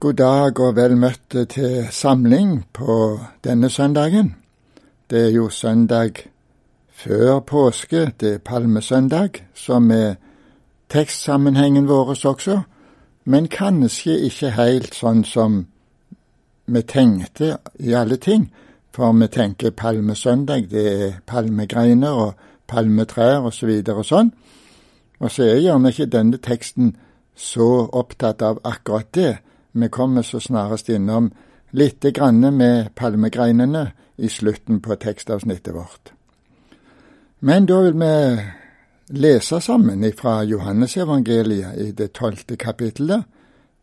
God dag og vel møtt til samling på denne søndagen. Det er jo søndag før påske, det er palmesøndag, som er tekstsammenhengen vår også, men kanskje ikke helt sånn som vi tenkte i alle ting. For vi tenker palmesøndag, det er palmegreiner og palmetrær og så videre og sånn. Og så er gjerne ikke denne teksten så opptatt av akkurat det vi kommer så snarest innom lite grann med palmegreinene i slutten på tekstavsnittet vårt. Men da vil vi lese sammen fra Johannesevangeliet i det tolvte kapittelet.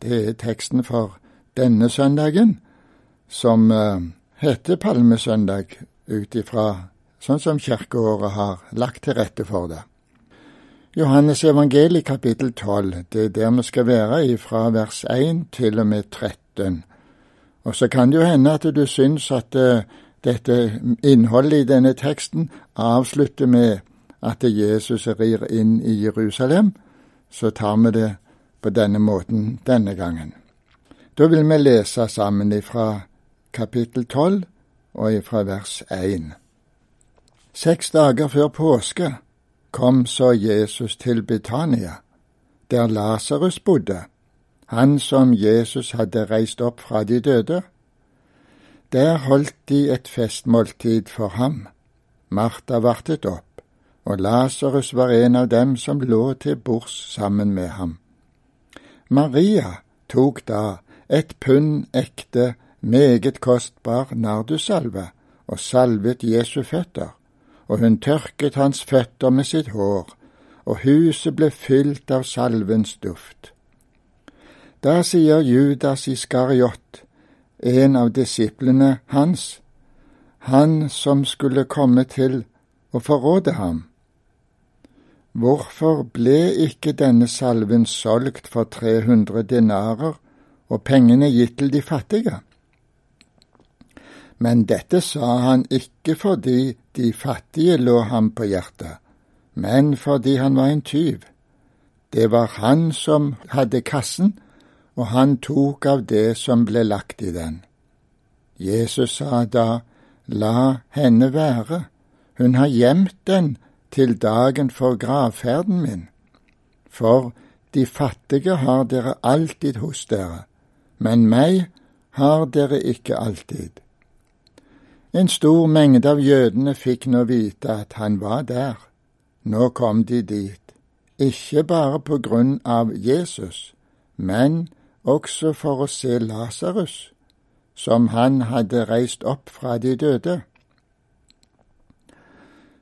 Det er teksten for denne søndagen, som uh, heter Palmesøndag ut ifra sånn som kirkeåret har lagt til rette for det. Johannes evangeli kapittel 12, det er der vi skal være fra vers 1 til og med 13. Og så kan det jo hende at du syns at uh, dette innholdet i denne teksten avslutter med at Jesus rir inn i Jerusalem. Så tar vi det på denne måten denne gangen. Da vil vi lese sammen ifra kapittel 12 og ifra vers 1. Seks dager før påske kom så Jesus til Betania, der Lasarus bodde, han som Jesus hadde reist opp fra de døde. Der holdt de et festmåltid for ham. Martha vartet opp, og Lasarus var en av dem som lå til bords sammen med ham. Maria tok da et pund ekte, meget kostbar nardusalve og salvet Jesu føtter og hun tørket hans føtter med sitt hår, og huset ble fylt av salvens duft. Da sier Judas Iskariot, en av disiplene hans, han som skulle komme til å forråde ham. Hvorfor ble ikke denne salven solgt for 300 dinarer og pengene gitt til de fattige? Men dette sa han ikke fordi de fattige lå ham på hjertet, men fordi han var en tyv. Det var han som hadde kassen, og han tok av det som ble lagt i den. Jesus sa da, La henne være, hun har gjemt den til dagen for gravferden min. For de fattige har dere alltid hos dere, men meg har dere ikke alltid. En stor mengde av jødene fikk nå vite at han var der. Nå kom de dit, ikke bare på grunn av Jesus, men også for å se Lasarus, som han hadde reist opp fra de døde.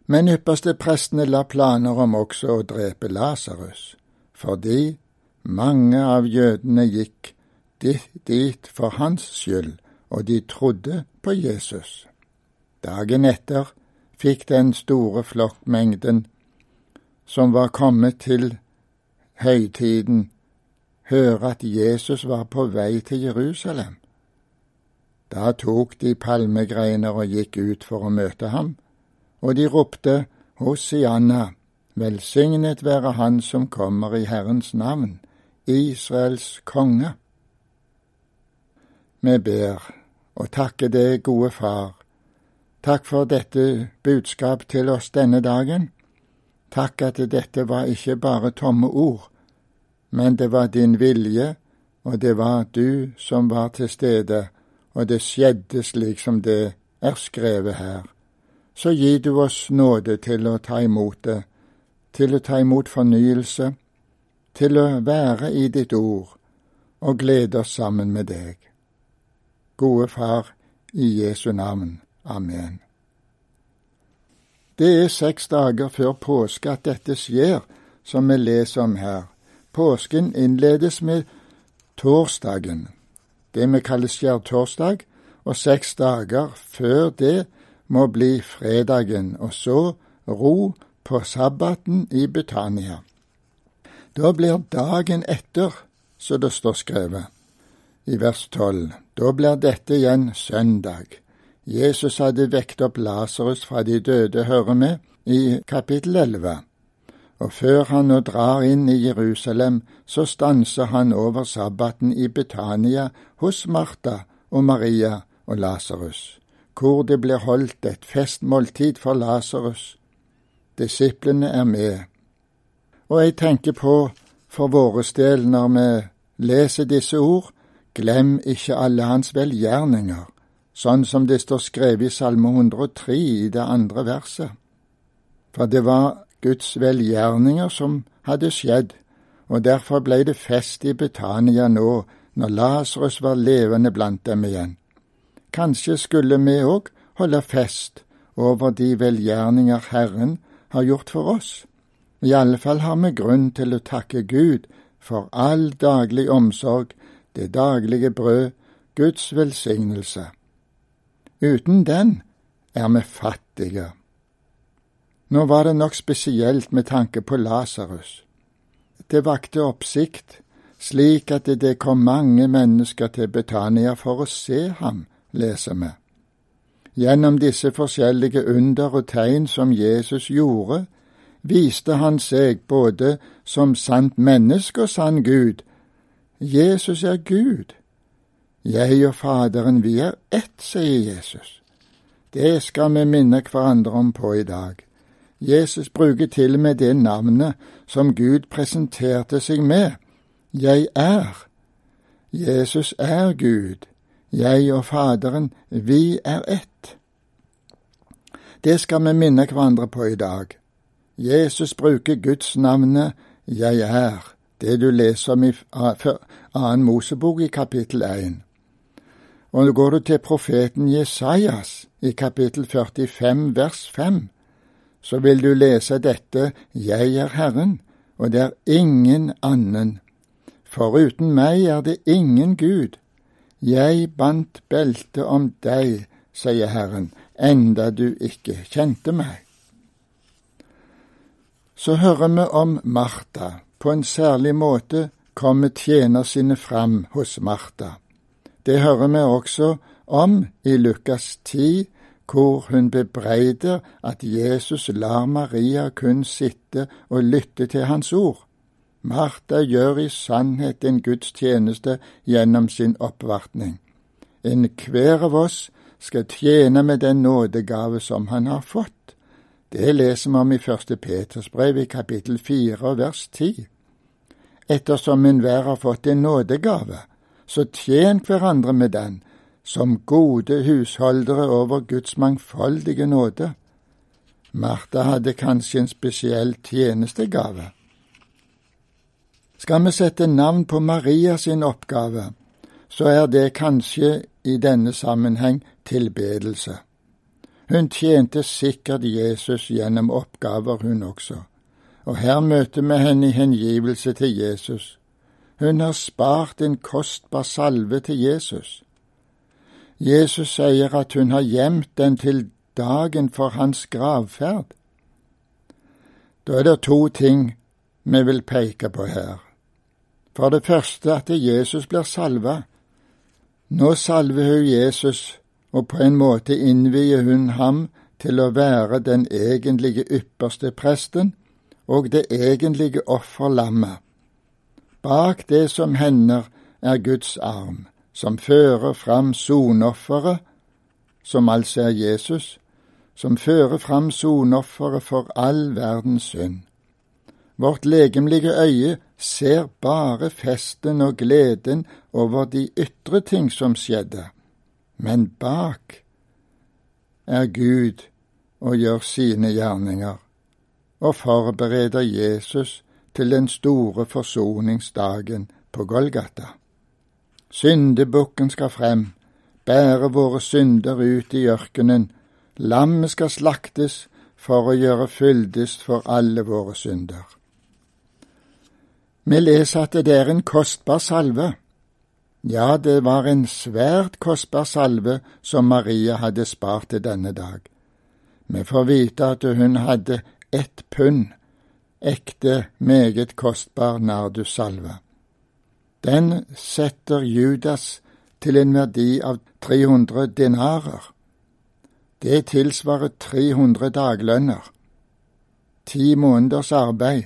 Men ypperste prestene la planer om også å drepe Lasarus, fordi mange av jødene gikk dit for hans skyld, og de trodde på Jesus. Dagen etter fikk den store flokkmengden som var kommet til høytiden, høre at Jesus var på vei til Jerusalem. Da tok de palmegreiner og gikk ut for å møte ham, og de ropte Hosianna, velsignet være Han som kommer i Herrens navn, Israels konge. Vi ber og takker deg, gode Far, Takk for dette budskap til oss denne dagen. Takk at dette var ikke bare tomme ord, men det var din vilje, og det var du som var til stede, og det skjedde slik som det er skrevet her. Så gi du oss nåde til å ta imot det, til å ta imot fornyelse, til å være i ditt ord og glede oss sammen med deg. Gode Far, i Jesu navn. Amen. Det er seks dager før påske at dette skjer, som vi leser om her. Påsken innledes med torsdagen, det vi kaller skjærtorsdag, og seks dager før det må bli fredagen, og så ro på sabbaten i Betania. Da blir dagen etter, så det står skrevet i vers tolv, da blir dette igjen søndag. Jesus hadde vekt opp Lasarus fra de døde, hører vi i kapittel 11. og før han nå drar inn i Jerusalem, så stanser han over sabbaten i Betania hos Martha og Maria og Lasarus, hvor det blir holdt et festmåltid for Lasarus. Disiplene er med. Og jeg tenker på for våres del når vi leser disse ord, glem ikke alle hans velgjerninger, sånn som det står skrevet i Salme 103 i det andre verset. For det var Guds velgjerninger som hadde skjedd, og derfor ble det fest i Betania nå når Lasarus var levende blant dem igjen. Kanskje skulle vi òg holde fest over de velgjerninger Herren har gjort for oss. I alle fall har vi grunn til å takke Gud for all daglig omsorg, det daglige brød, Guds velsignelse. Uten den er vi fattige. Nå var det nok spesielt med tanke på Lasarus. Det vakte oppsikt, slik at det kom mange mennesker til Betania for å se ham, leser vi. Gjennom disse forskjellige under og tegn som Jesus gjorde, viste han seg både som sant menneske og sann Gud. Jesus er Gud. Jeg og Faderen, vi er ett, sier Jesus. Det skal vi minne hverandre om på i dag. Jesus bruker til og med det navnet som Gud presenterte seg med. Jeg er. Jesus er Gud. Jeg og Faderen, vi er ett. Det skal vi minne hverandre på i dag. Jesus bruker Guds navnet Jeg er, det du leser om i annen Mosebok i kapittel 1. Og nå går du til profeten Jesajas i kapittel 45 vers 5 så vil du lese dette Jeg er Herren, og det er ingen annen. Foruten meg er det ingen Gud. Jeg bandt beltet om deg, sier Herren, enda du ikke kjente meg. Så hører vi om Martha. På en særlig måte kommer tjener sine fram hos Martha. Det hører vi også om i Lukas 10, hvor hun bebreider at Jesus lar Maria kun sitte og lytte til hans ord. Martha gjør i sannhet en gudstjeneste gjennom sin oppvartning. Enhver av oss skal tjene med den nådegave som han har fått. Det leser vi om i første Peters brev i kapittel fire vers ti. Ettersom enhver har fått en nådegave, så tjen hverandre med den, som gode husholdere over Guds mangfoldige nåde. Martha hadde kanskje en spesiell tjenestegave. Skal vi sette navn på Maria sin oppgave, så er det kanskje i denne sammenheng tilbedelse. Hun tjente sikkert Jesus gjennom oppgaver, hun også, og her møter vi henne i hengivelse til Jesus. Hun har spart en kostbar salve til Jesus. Jesus sier at hun har gjemt den til dagen for hans gravferd. Da er det to ting vi vil peke på her. For det første at Jesus blir salva. Nå salver hun Jesus, og på en måte innvier hun ham til å være den egentlige ypperste presten og det egentlige offerlammet. Bak det som hender, er Guds arm som fører fram sonofferet, som altså er Jesus, som fører fram sonofferet for all verdens synd. Vårt legemlige øye ser bare festen og gleden over de ytre ting som skjedde, men bak er Gud og gjør sine gjerninger, og forbereder Jesus til den store forsoningsdagen på Golgata. Syndebukken skal frem, bære våre synder ut i ørkenen, lammet skal slaktes for å gjøre fyldest for alle våre synder. Vi leser at det er en kostbar salve. Ja, det var en svært kostbar salve som Maria hadde spart til denne dag. Vi får vite at hun hadde ett pund, ekte, meget kostbar nardussalve. Den setter Judas til en verdi av 300 denarer. Det tilsvarer 300 daglønner. ti måneders arbeid.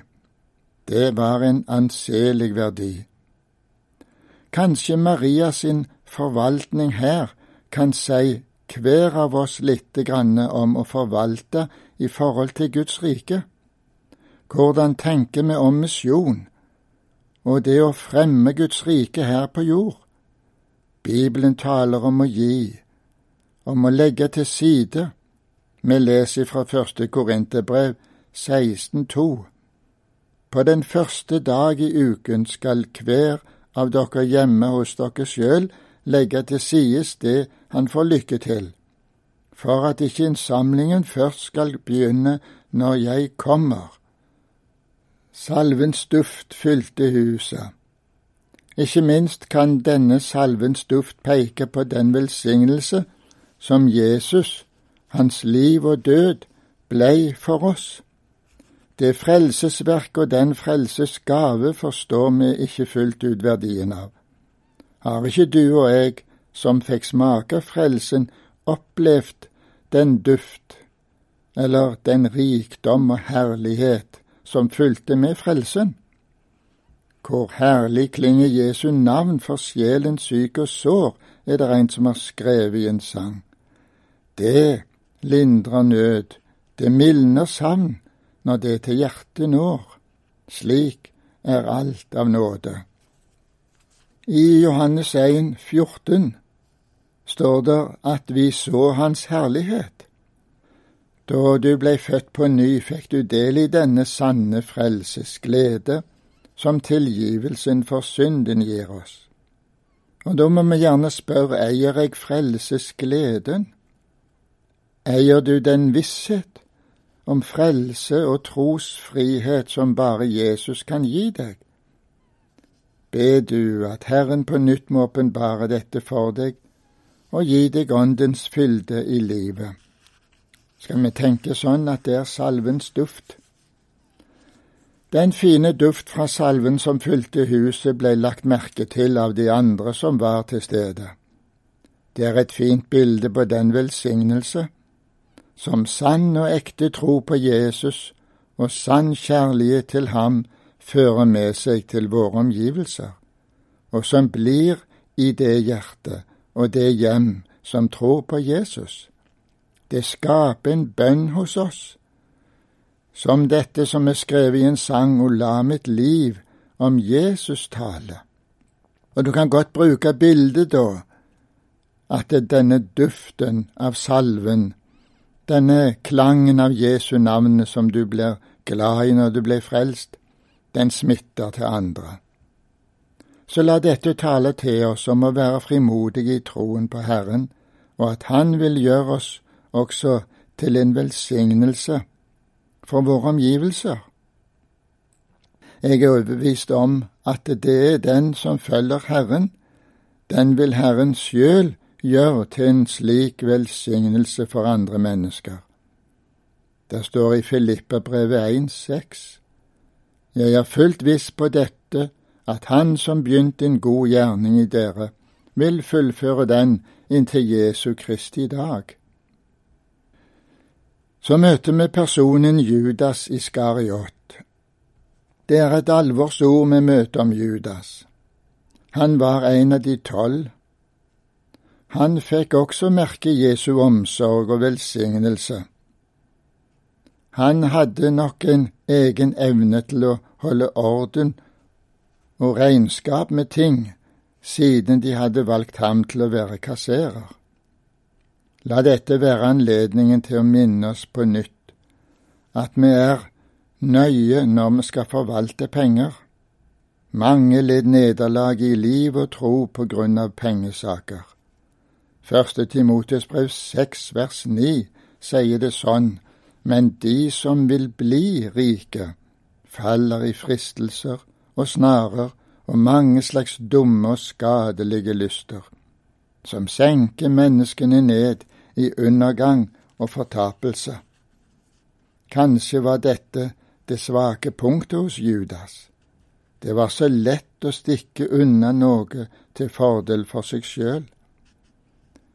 Det var en anselig verdi. Kanskje Maria sin forvaltning her kan si hver av oss lite grann om å forvalte i forhold til Guds rike. Hvordan tenker vi om misjon og det å fremme Guds rike her på jord? Bibelen taler om å gi, om å legge til side. Vi leser fra første Korinterbrev 16,2. På den første dag i uken skal hver av dere hjemme hos dere sjøl legge til sides det han får lykke til, for at ikke innsamlingen først skal begynne når jeg kommer. Salvens duft fylte huset. Ikke minst kan denne salvens duft peke på den velsignelse som Jesus, hans liv og død, blei for oss. Det frelsesverk og den frelses gave forstår vi ikke fullt ut verdien av. Har ikke du og jeg, som fikk smake frelsen, opplevd den duft eller den rikdom og herlighet som fulgte med frelsen? Hvor herlig klinger Jesu navn for sjelen syk og sår, er det en som har skrevet i en sang. Det lindrer nød, det mildner savn, når det til hjertet når. Slik er alt av nåde. I Johannes 1, 14 står det at vi så Hans herlighet. Da du blei født på ny, fikk du del i denne sanne frelses glede, som tilgivelsen for synden gir oss. Og da må vi gjerne spørre, eier jeg frelsesgleden? Eier du den visshet om frelse og trosfrihet som bare Jesus kan gi deg. Be du at Herren på nytt må åpenbare dette for deg og gi deg Åndens fylde i livet. Skal vi tenke sånn at det er salvens duft? Den fine duft fra salven som fylte huset, ble lagt merke til av de andre som var til stede. Det er et fint bilde på den velsignelse som sann og ekte tro på Jesus og sann kjærlighet til ham fører med seg til våre omgivelser, og som blir i det hjertet og det hjem som tror på Jesus. Det skaper en bønn hos oss, som dette som er skrevet i en sang, og la mitt liv om Jesus tale. Og du kan godt bruke bildet da, at det er denne duften av salven denne klangen av Jesu navnet som du blir glad i når du blir frelst, den smitter til andre. Så la dette tale til oss om å være frimodige i troen på Herren, og at Han vil gjøre oss også til en velsignelse for våre omgivelser. Jeg er overbevist om at det er den som følger Herren, den vil Herren sjøl gjøre til en slik velsignelse for andre mennesker. Det står i Filippabrevet 1,6. Jeg er fullt viss på dette, at Han som begynte en god gjerning i dere, vil fullføre den inntil Jesu Kristi dag. Så møter vi personen Judas Iskariot. Det er et alvorsord vi møter om Judas. Han var en av de tolv han fikk også merke Jesu omsorg og velsignelse. Han hadde nok en egen evne til å holde orden og regnskap med ting, siden de hadde valgt ham til å være kasserer. La dette være anledningen til å minne oss på nytt at vi er nøye når vi skal forvalte penger. Mange led nederlag i liv og tro på grunn av pengesaker. Første Timotes brev seks vers ni sier det sånn, men de som vil bli rike, faller i fristelser og snarer og mange slags dumme og skadelige lyster, som senker menneskene ned i undergang og fortapelse. Kanskje var dette det svake punktet hos Judas. Det var så lett å stikke unna noe til fordel for seg sjøl.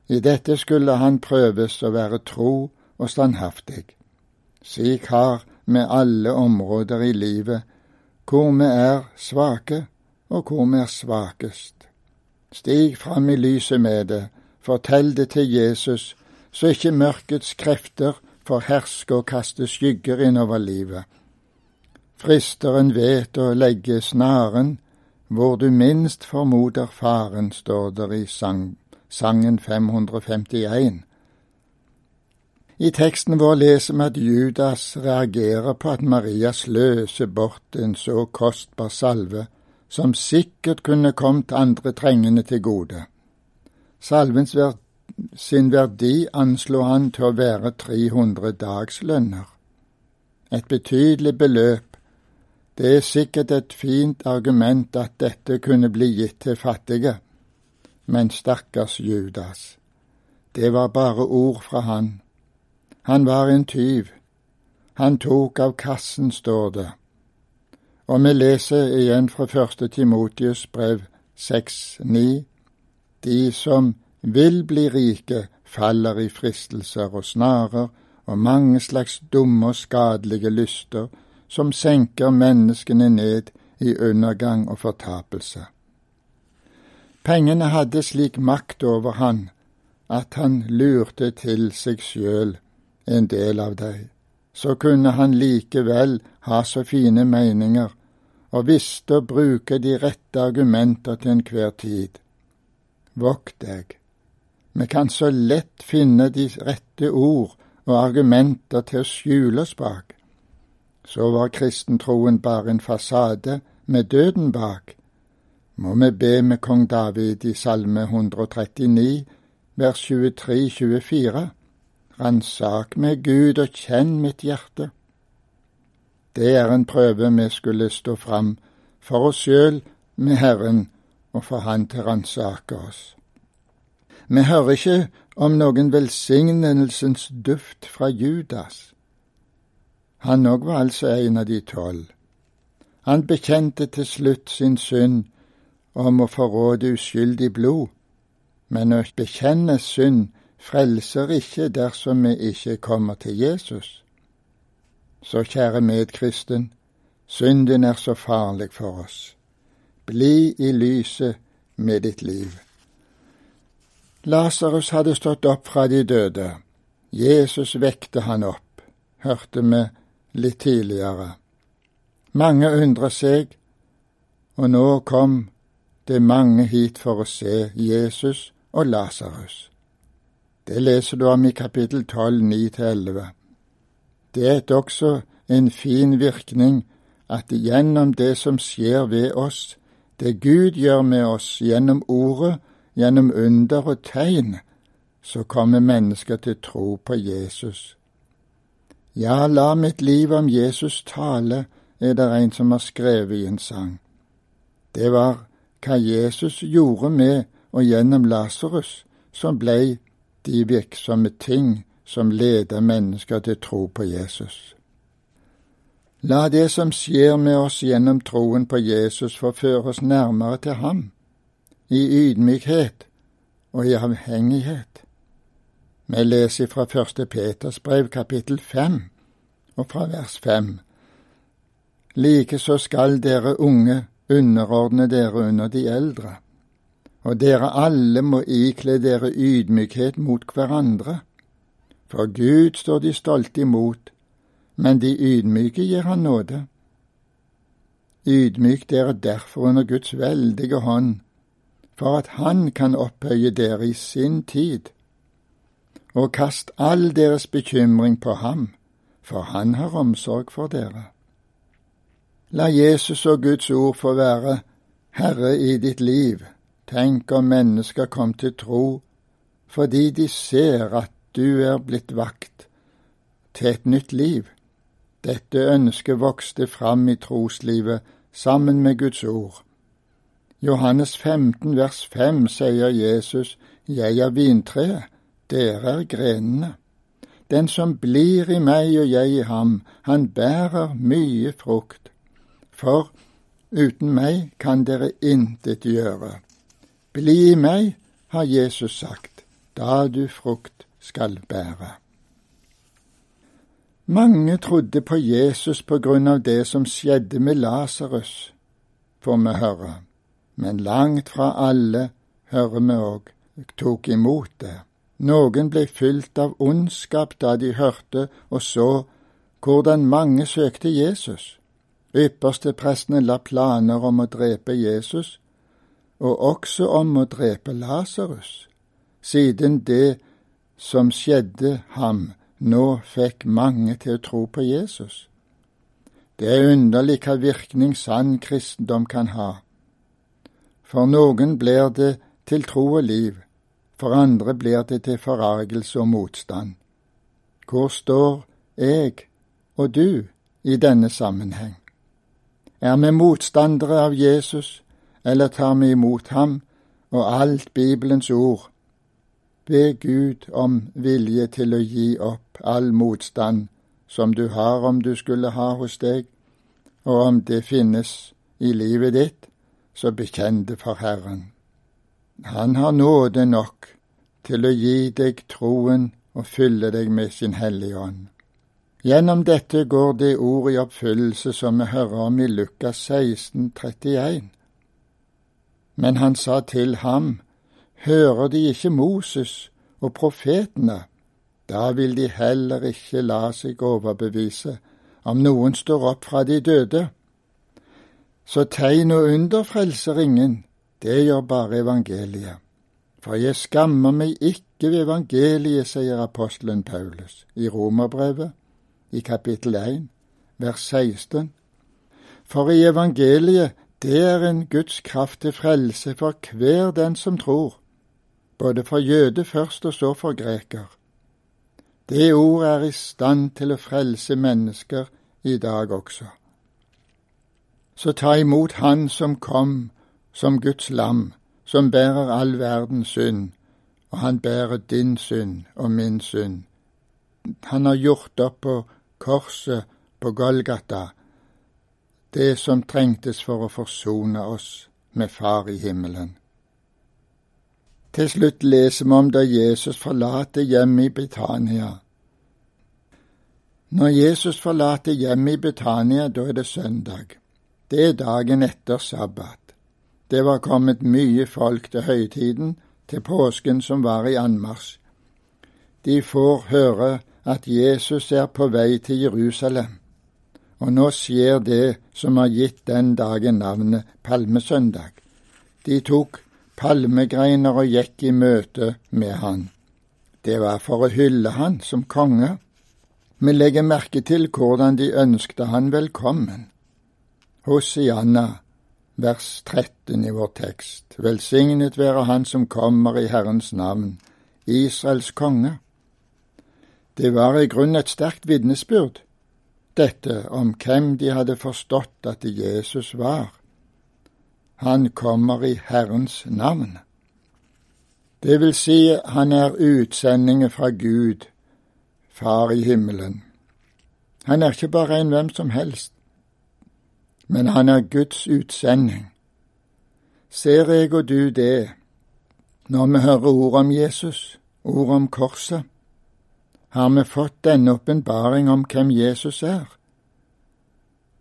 I dette skulle han prøves å være tro og standhaftig. Slik har med alle områder i livet hvor vi er svake, og hvor vi er svakest. Stig fram i lyset med det, fortell det til Jesus, så ikke mørkets krefter får herske og kaste skygger innover livet. Fristeren vet å legge snaren hvor du minst formoder faren, står der i sang, sangen 551. I teksten vår leser vi at Judas reagerer på at Maria sløser bort en så kostbar salve, som sikkert kunne kommet andre trengende til gode. Salvens sin verdi anslo han til å være 300 dagslønner. Et betydelig beløp. Det er sikkert et fint argument at dette kunne bli gitt til fattige, men stakkars Judas, det var bare ord fra han han var en tyv. Han tok av kassen, står det. Og vi leser igjen fra første Timotius brev 6,9. De som vil bli rike, faller i fristelser og snarer og mange slags dumme og skadelige lyster som senker menneskene ned i undergang og fortapelse. Pengene hadde slik makt over han at han lurte til seg sjøl en del av deg, så kunne han likevel ha så fine meninger og visste å bruke de rette argumenter til enhver tid. Vokt deg. Vi kan så lett finne de rette ord og argumenter til å skjule oss bak. Så var kristentroen bare en fasade med døden bak. Må vi be med kong David i Salme 139, vers 23-24. Ransak meg, Gud, og kjenn mitt hjerte. Det er en prøve vi skulle stå fram for oss sjøl med Herren og for Han til ransake oss. Vi hører ikke om noen velsignelsens duft fra Judas. Han òg var altså en av de tolv. Han bekjente til slutt sin synd om å forråde uskyldig blod, men å bekjenne synd frelser ikke dersom vi ikke kommer til Jesus. Så kjære medkristen, synden er så farlig for oss. Bli i lyset med ditt liv. Lasarus hadde stått opp fra de døde. Jesus vekte han opp, hørte vi litt tidligere. Mange undrer seg, og nå kom det mange hit for å se Jesus og Lasarus. Det leser du om i kapittel 12, 9-11. Det er også en fin virkning at gjennom det som skjer ved oss, det Gud gjør med oss gjennom ordet, gjennom under og tegn, så kommer mennesker til tro på Jesus. Ja, la mitt liv om Jesus tale, er det en som har skrevet i en sang. Det var hva Jesus gjorde med og gjennom Lasarus, som blei de virksomme ting som leder mennesker til tro på Jesus. La det som skjer med oss gjennom troen på Jesus, forføre oss nærmere til ham, i ydmykhet og i avhengighet. Vi leser fra første Peters brev kapittel fem og fra vers fem. Likeså skal dere unge underordne dere under de eldre og dere alle må ikle dere ydmykhet mot hverandre. For Gud står de stolte imot, men de ydmyke gir han nåde. Ydmyk dere derfor under Guds veldige hånd, for at Han kan opphøye dere i sin tid. Og kast all deres bekymring på ham, for han har omsorg for dere. La Jesus og Guds ord få være Herre i ditt liv Tenk om mennesker kom til tro fordi de ser at du er blitt vakt til et nytt liv. Dette ønsket vokste fram i troslivet sammen med Guds ord. Johannes 15 vers 5 sier Jesus, Jeg er vintreet, dere er grenene. Den som blir i meg og jeg i ham, han bærer mye frukt. For uten meg kan dere intet gjøre. Bli i meg, har Jesus sagt, da du frukt skal bære. Mange trodde på Jesus på grunn av det som skjedde med Lasarus, får vi høre, men langt fra alle, hører vi òg, tok imot det. Noen ble fylt av ondskap da de hørte og så hvordan mange søkte Jesus. Yppersteprestene la planer om å drepe Jesus, og også om å drepe Lasarus, siden det som skjedde ham, nå fikk mange til å tro på Jesus. Det er underlig hva virkning sann kristendom kan ha. For noen blir det til tro og liv, for andre blir det til forargelse og motstand. Hvor står jeg og du i denne sammenheng? Er vi motstandere av Jesus, eller tar vi imot ham og alt Bibelens ord? Be Gud om vilje til å gi opp all motstand som du har om du skulle ha hos deg, og om det finnes i livet ditt, så bekjente for Herren. Han har nåde nok til å gi deg troen og fylle deg med sin Hellige Ånd. Gjennom dette går det ord i oppfyllelse som vi hører om i Lukas 16, 31. Men han sa til ham, Hører de ikke Moses og profetene, da vil de heller ikke la seg overbevise om noen står opp fra de døde. Så tegn og under frelser ingen, det gjør bare evangeliet. For jeg skammer meg ikke ved evangeliet, sier apostelen Paulus i Romerbrevet i kapittel 1, vers 16. For i evangeliet, det er en Guds kraft til frelse for hver den som tror, både for jøde først og så for greker. Det ord er i stand til å frelse mennesker i dag også. Så ta imot Han som kom som Guds lam, som bærer all verdens synd, og han bærer din synd og min synd. Han har gjort opp på korset på Golgata, det som trengtes for å forsone oss med Far i himmelen. Til slutt leser vi om da Jesus forlater hjemmet i Britannia. Når Jesus forlater hjemmet i Britannia, da er det søndag. Det er dagen etter sabbat. Det var kommet mye folk til høytiden, til påsken som var i anmarsj. De får høre at Jesus er på vei til Jerusalem, og nå skjer det som har gitt den dagen navnet Palmesøndag. De tok palmegreiner og gikk i møte med han. Det var for å hylle han som konge. Vi legger merke til hvordan de ønskte han velkommen. Hosianna, vers 13 i vår tekst. Velsignet være Han som kommer i Herrens navn, Israels konge. Det var i grunnen et sterkt vitnesbyrd, dette om hvem de hadde forstått at Jesus var. Han kommer i Herrens navn. Det vil si, han er utsendingen fra Gud, Far i himmelen. Han er ikke bare en hvem som helst, men han er Guds utsending. Ser jeg og du det når vi hører ord om Jesus, ord om korset? har vi fått denne åpenbaring om hvem Jesus er.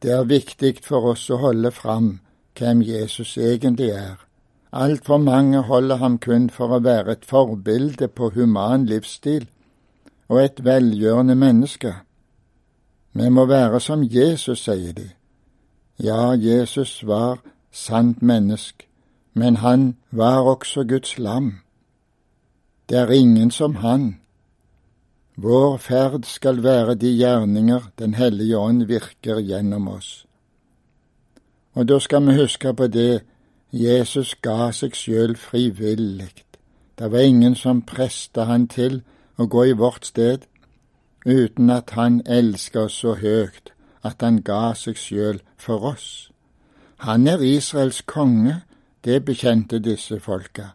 Det er viktig for oss å holde fram hvem Jesus egentlig er. Altfor mange holder ham kun for å være et forbilde på human livsstil og et velgjørende menneske. Vi må være som Jesus, sier de. Ja, Jesus var sant mennesk, men han var også Guds lam. Det er ingen som han vår ferd skal være de gjerninger Den hellige ånd virker gjennom oss. Og da skal vi huske på det Jesus ga seg sjøl frivillig. Det var ingen som preste han til å gå i vårt sted, uten at han elska oss så høyt at han ga seg sjøl for oss. Han er Israels konge, det bekjente disse folka.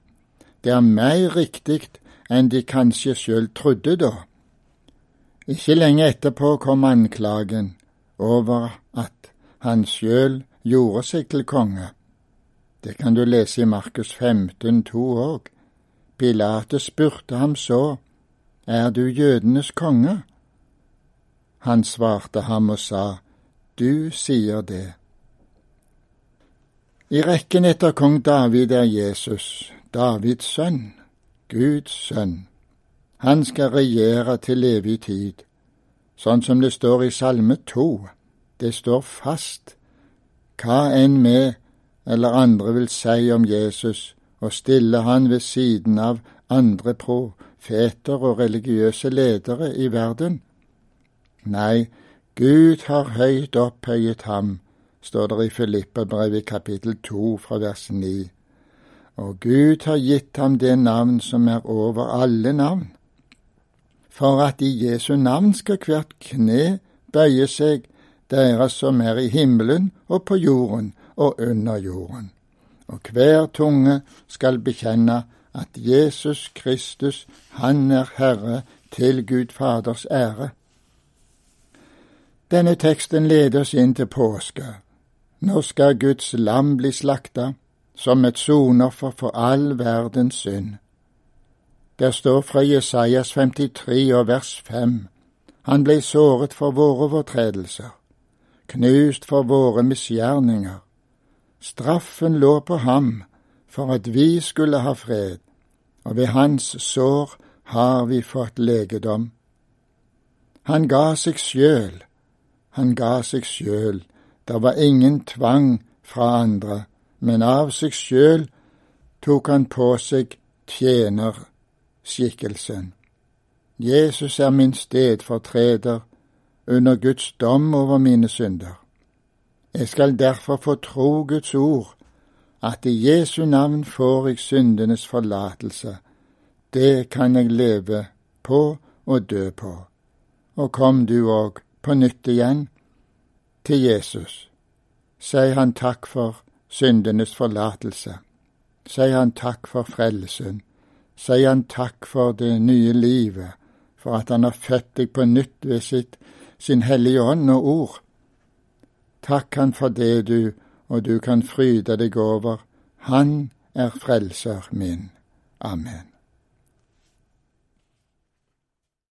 Det er mer riktig enn de kanskje sjøl trodde da. Ikke lenge etterpå kom anklagen over at han sjøl gjorde seg til konge. Det kan du lese i Markus 15, 2 òg. Pilates spurte ham så, Er du jødenes konge? Han svarte ham og sa, Du sier det. I rekken etter kong David er Jesus, Davids sønn, Guds sønn. Han skal regjere til evig tid, sånn som det står i Salme to. Det står fast. Hva enn vi eller andre vil si om Jesus, og stille han ved siden av andre profeter og religiøse ledere i verden? Nei, Gud har høyt opphøyet ham, står det i Filippabrevet kapittel to fra vers ni. Og Gud har gitt ham det navn som er over alle navn, for at i Jesu navn skal hvert kne bøye seg, deres som er i himmelen og på jorden og under jorden og hver tunge skal bekjenne at Jesus Kristus, Han er Herre til Gud Faders ære. Denne teksten leder oss inn til påske. Nå skal Guds lam bli slakta som et sonoffer for all verdens synd. Der står fra Jesajas 53 og vers 5. Han ble såret for våre overtredelser, knust for våre misgjerninger. Straffen lå på ham for at vi skulle ha fred, og ved hans sår har vi fått legedom. Han ga seg sjøl, han ga seg sjøl, det var ingen tvang fra andre, men av seg sjøl tok han på seg tjenerskikkelsen. Jesus er min stedfortreder under Guds dom over mine synder. Jeg skal derfor få tro Guds ord, at i Jesu navn får jeg syndenes forlatelse. Det kan jeg leve på og dø på. Og kom du òg på nytt igjen til Jesus. Sier han takk for syndenes forlatelse. Sier han takk for frelsen. Sier han takk for det nye livet, for at han har født deg på nytt ved sitt, sin Hellige Ånd og ord Takk Han for det, du, og du kan fryde deg over. Han er frelser min. Amen.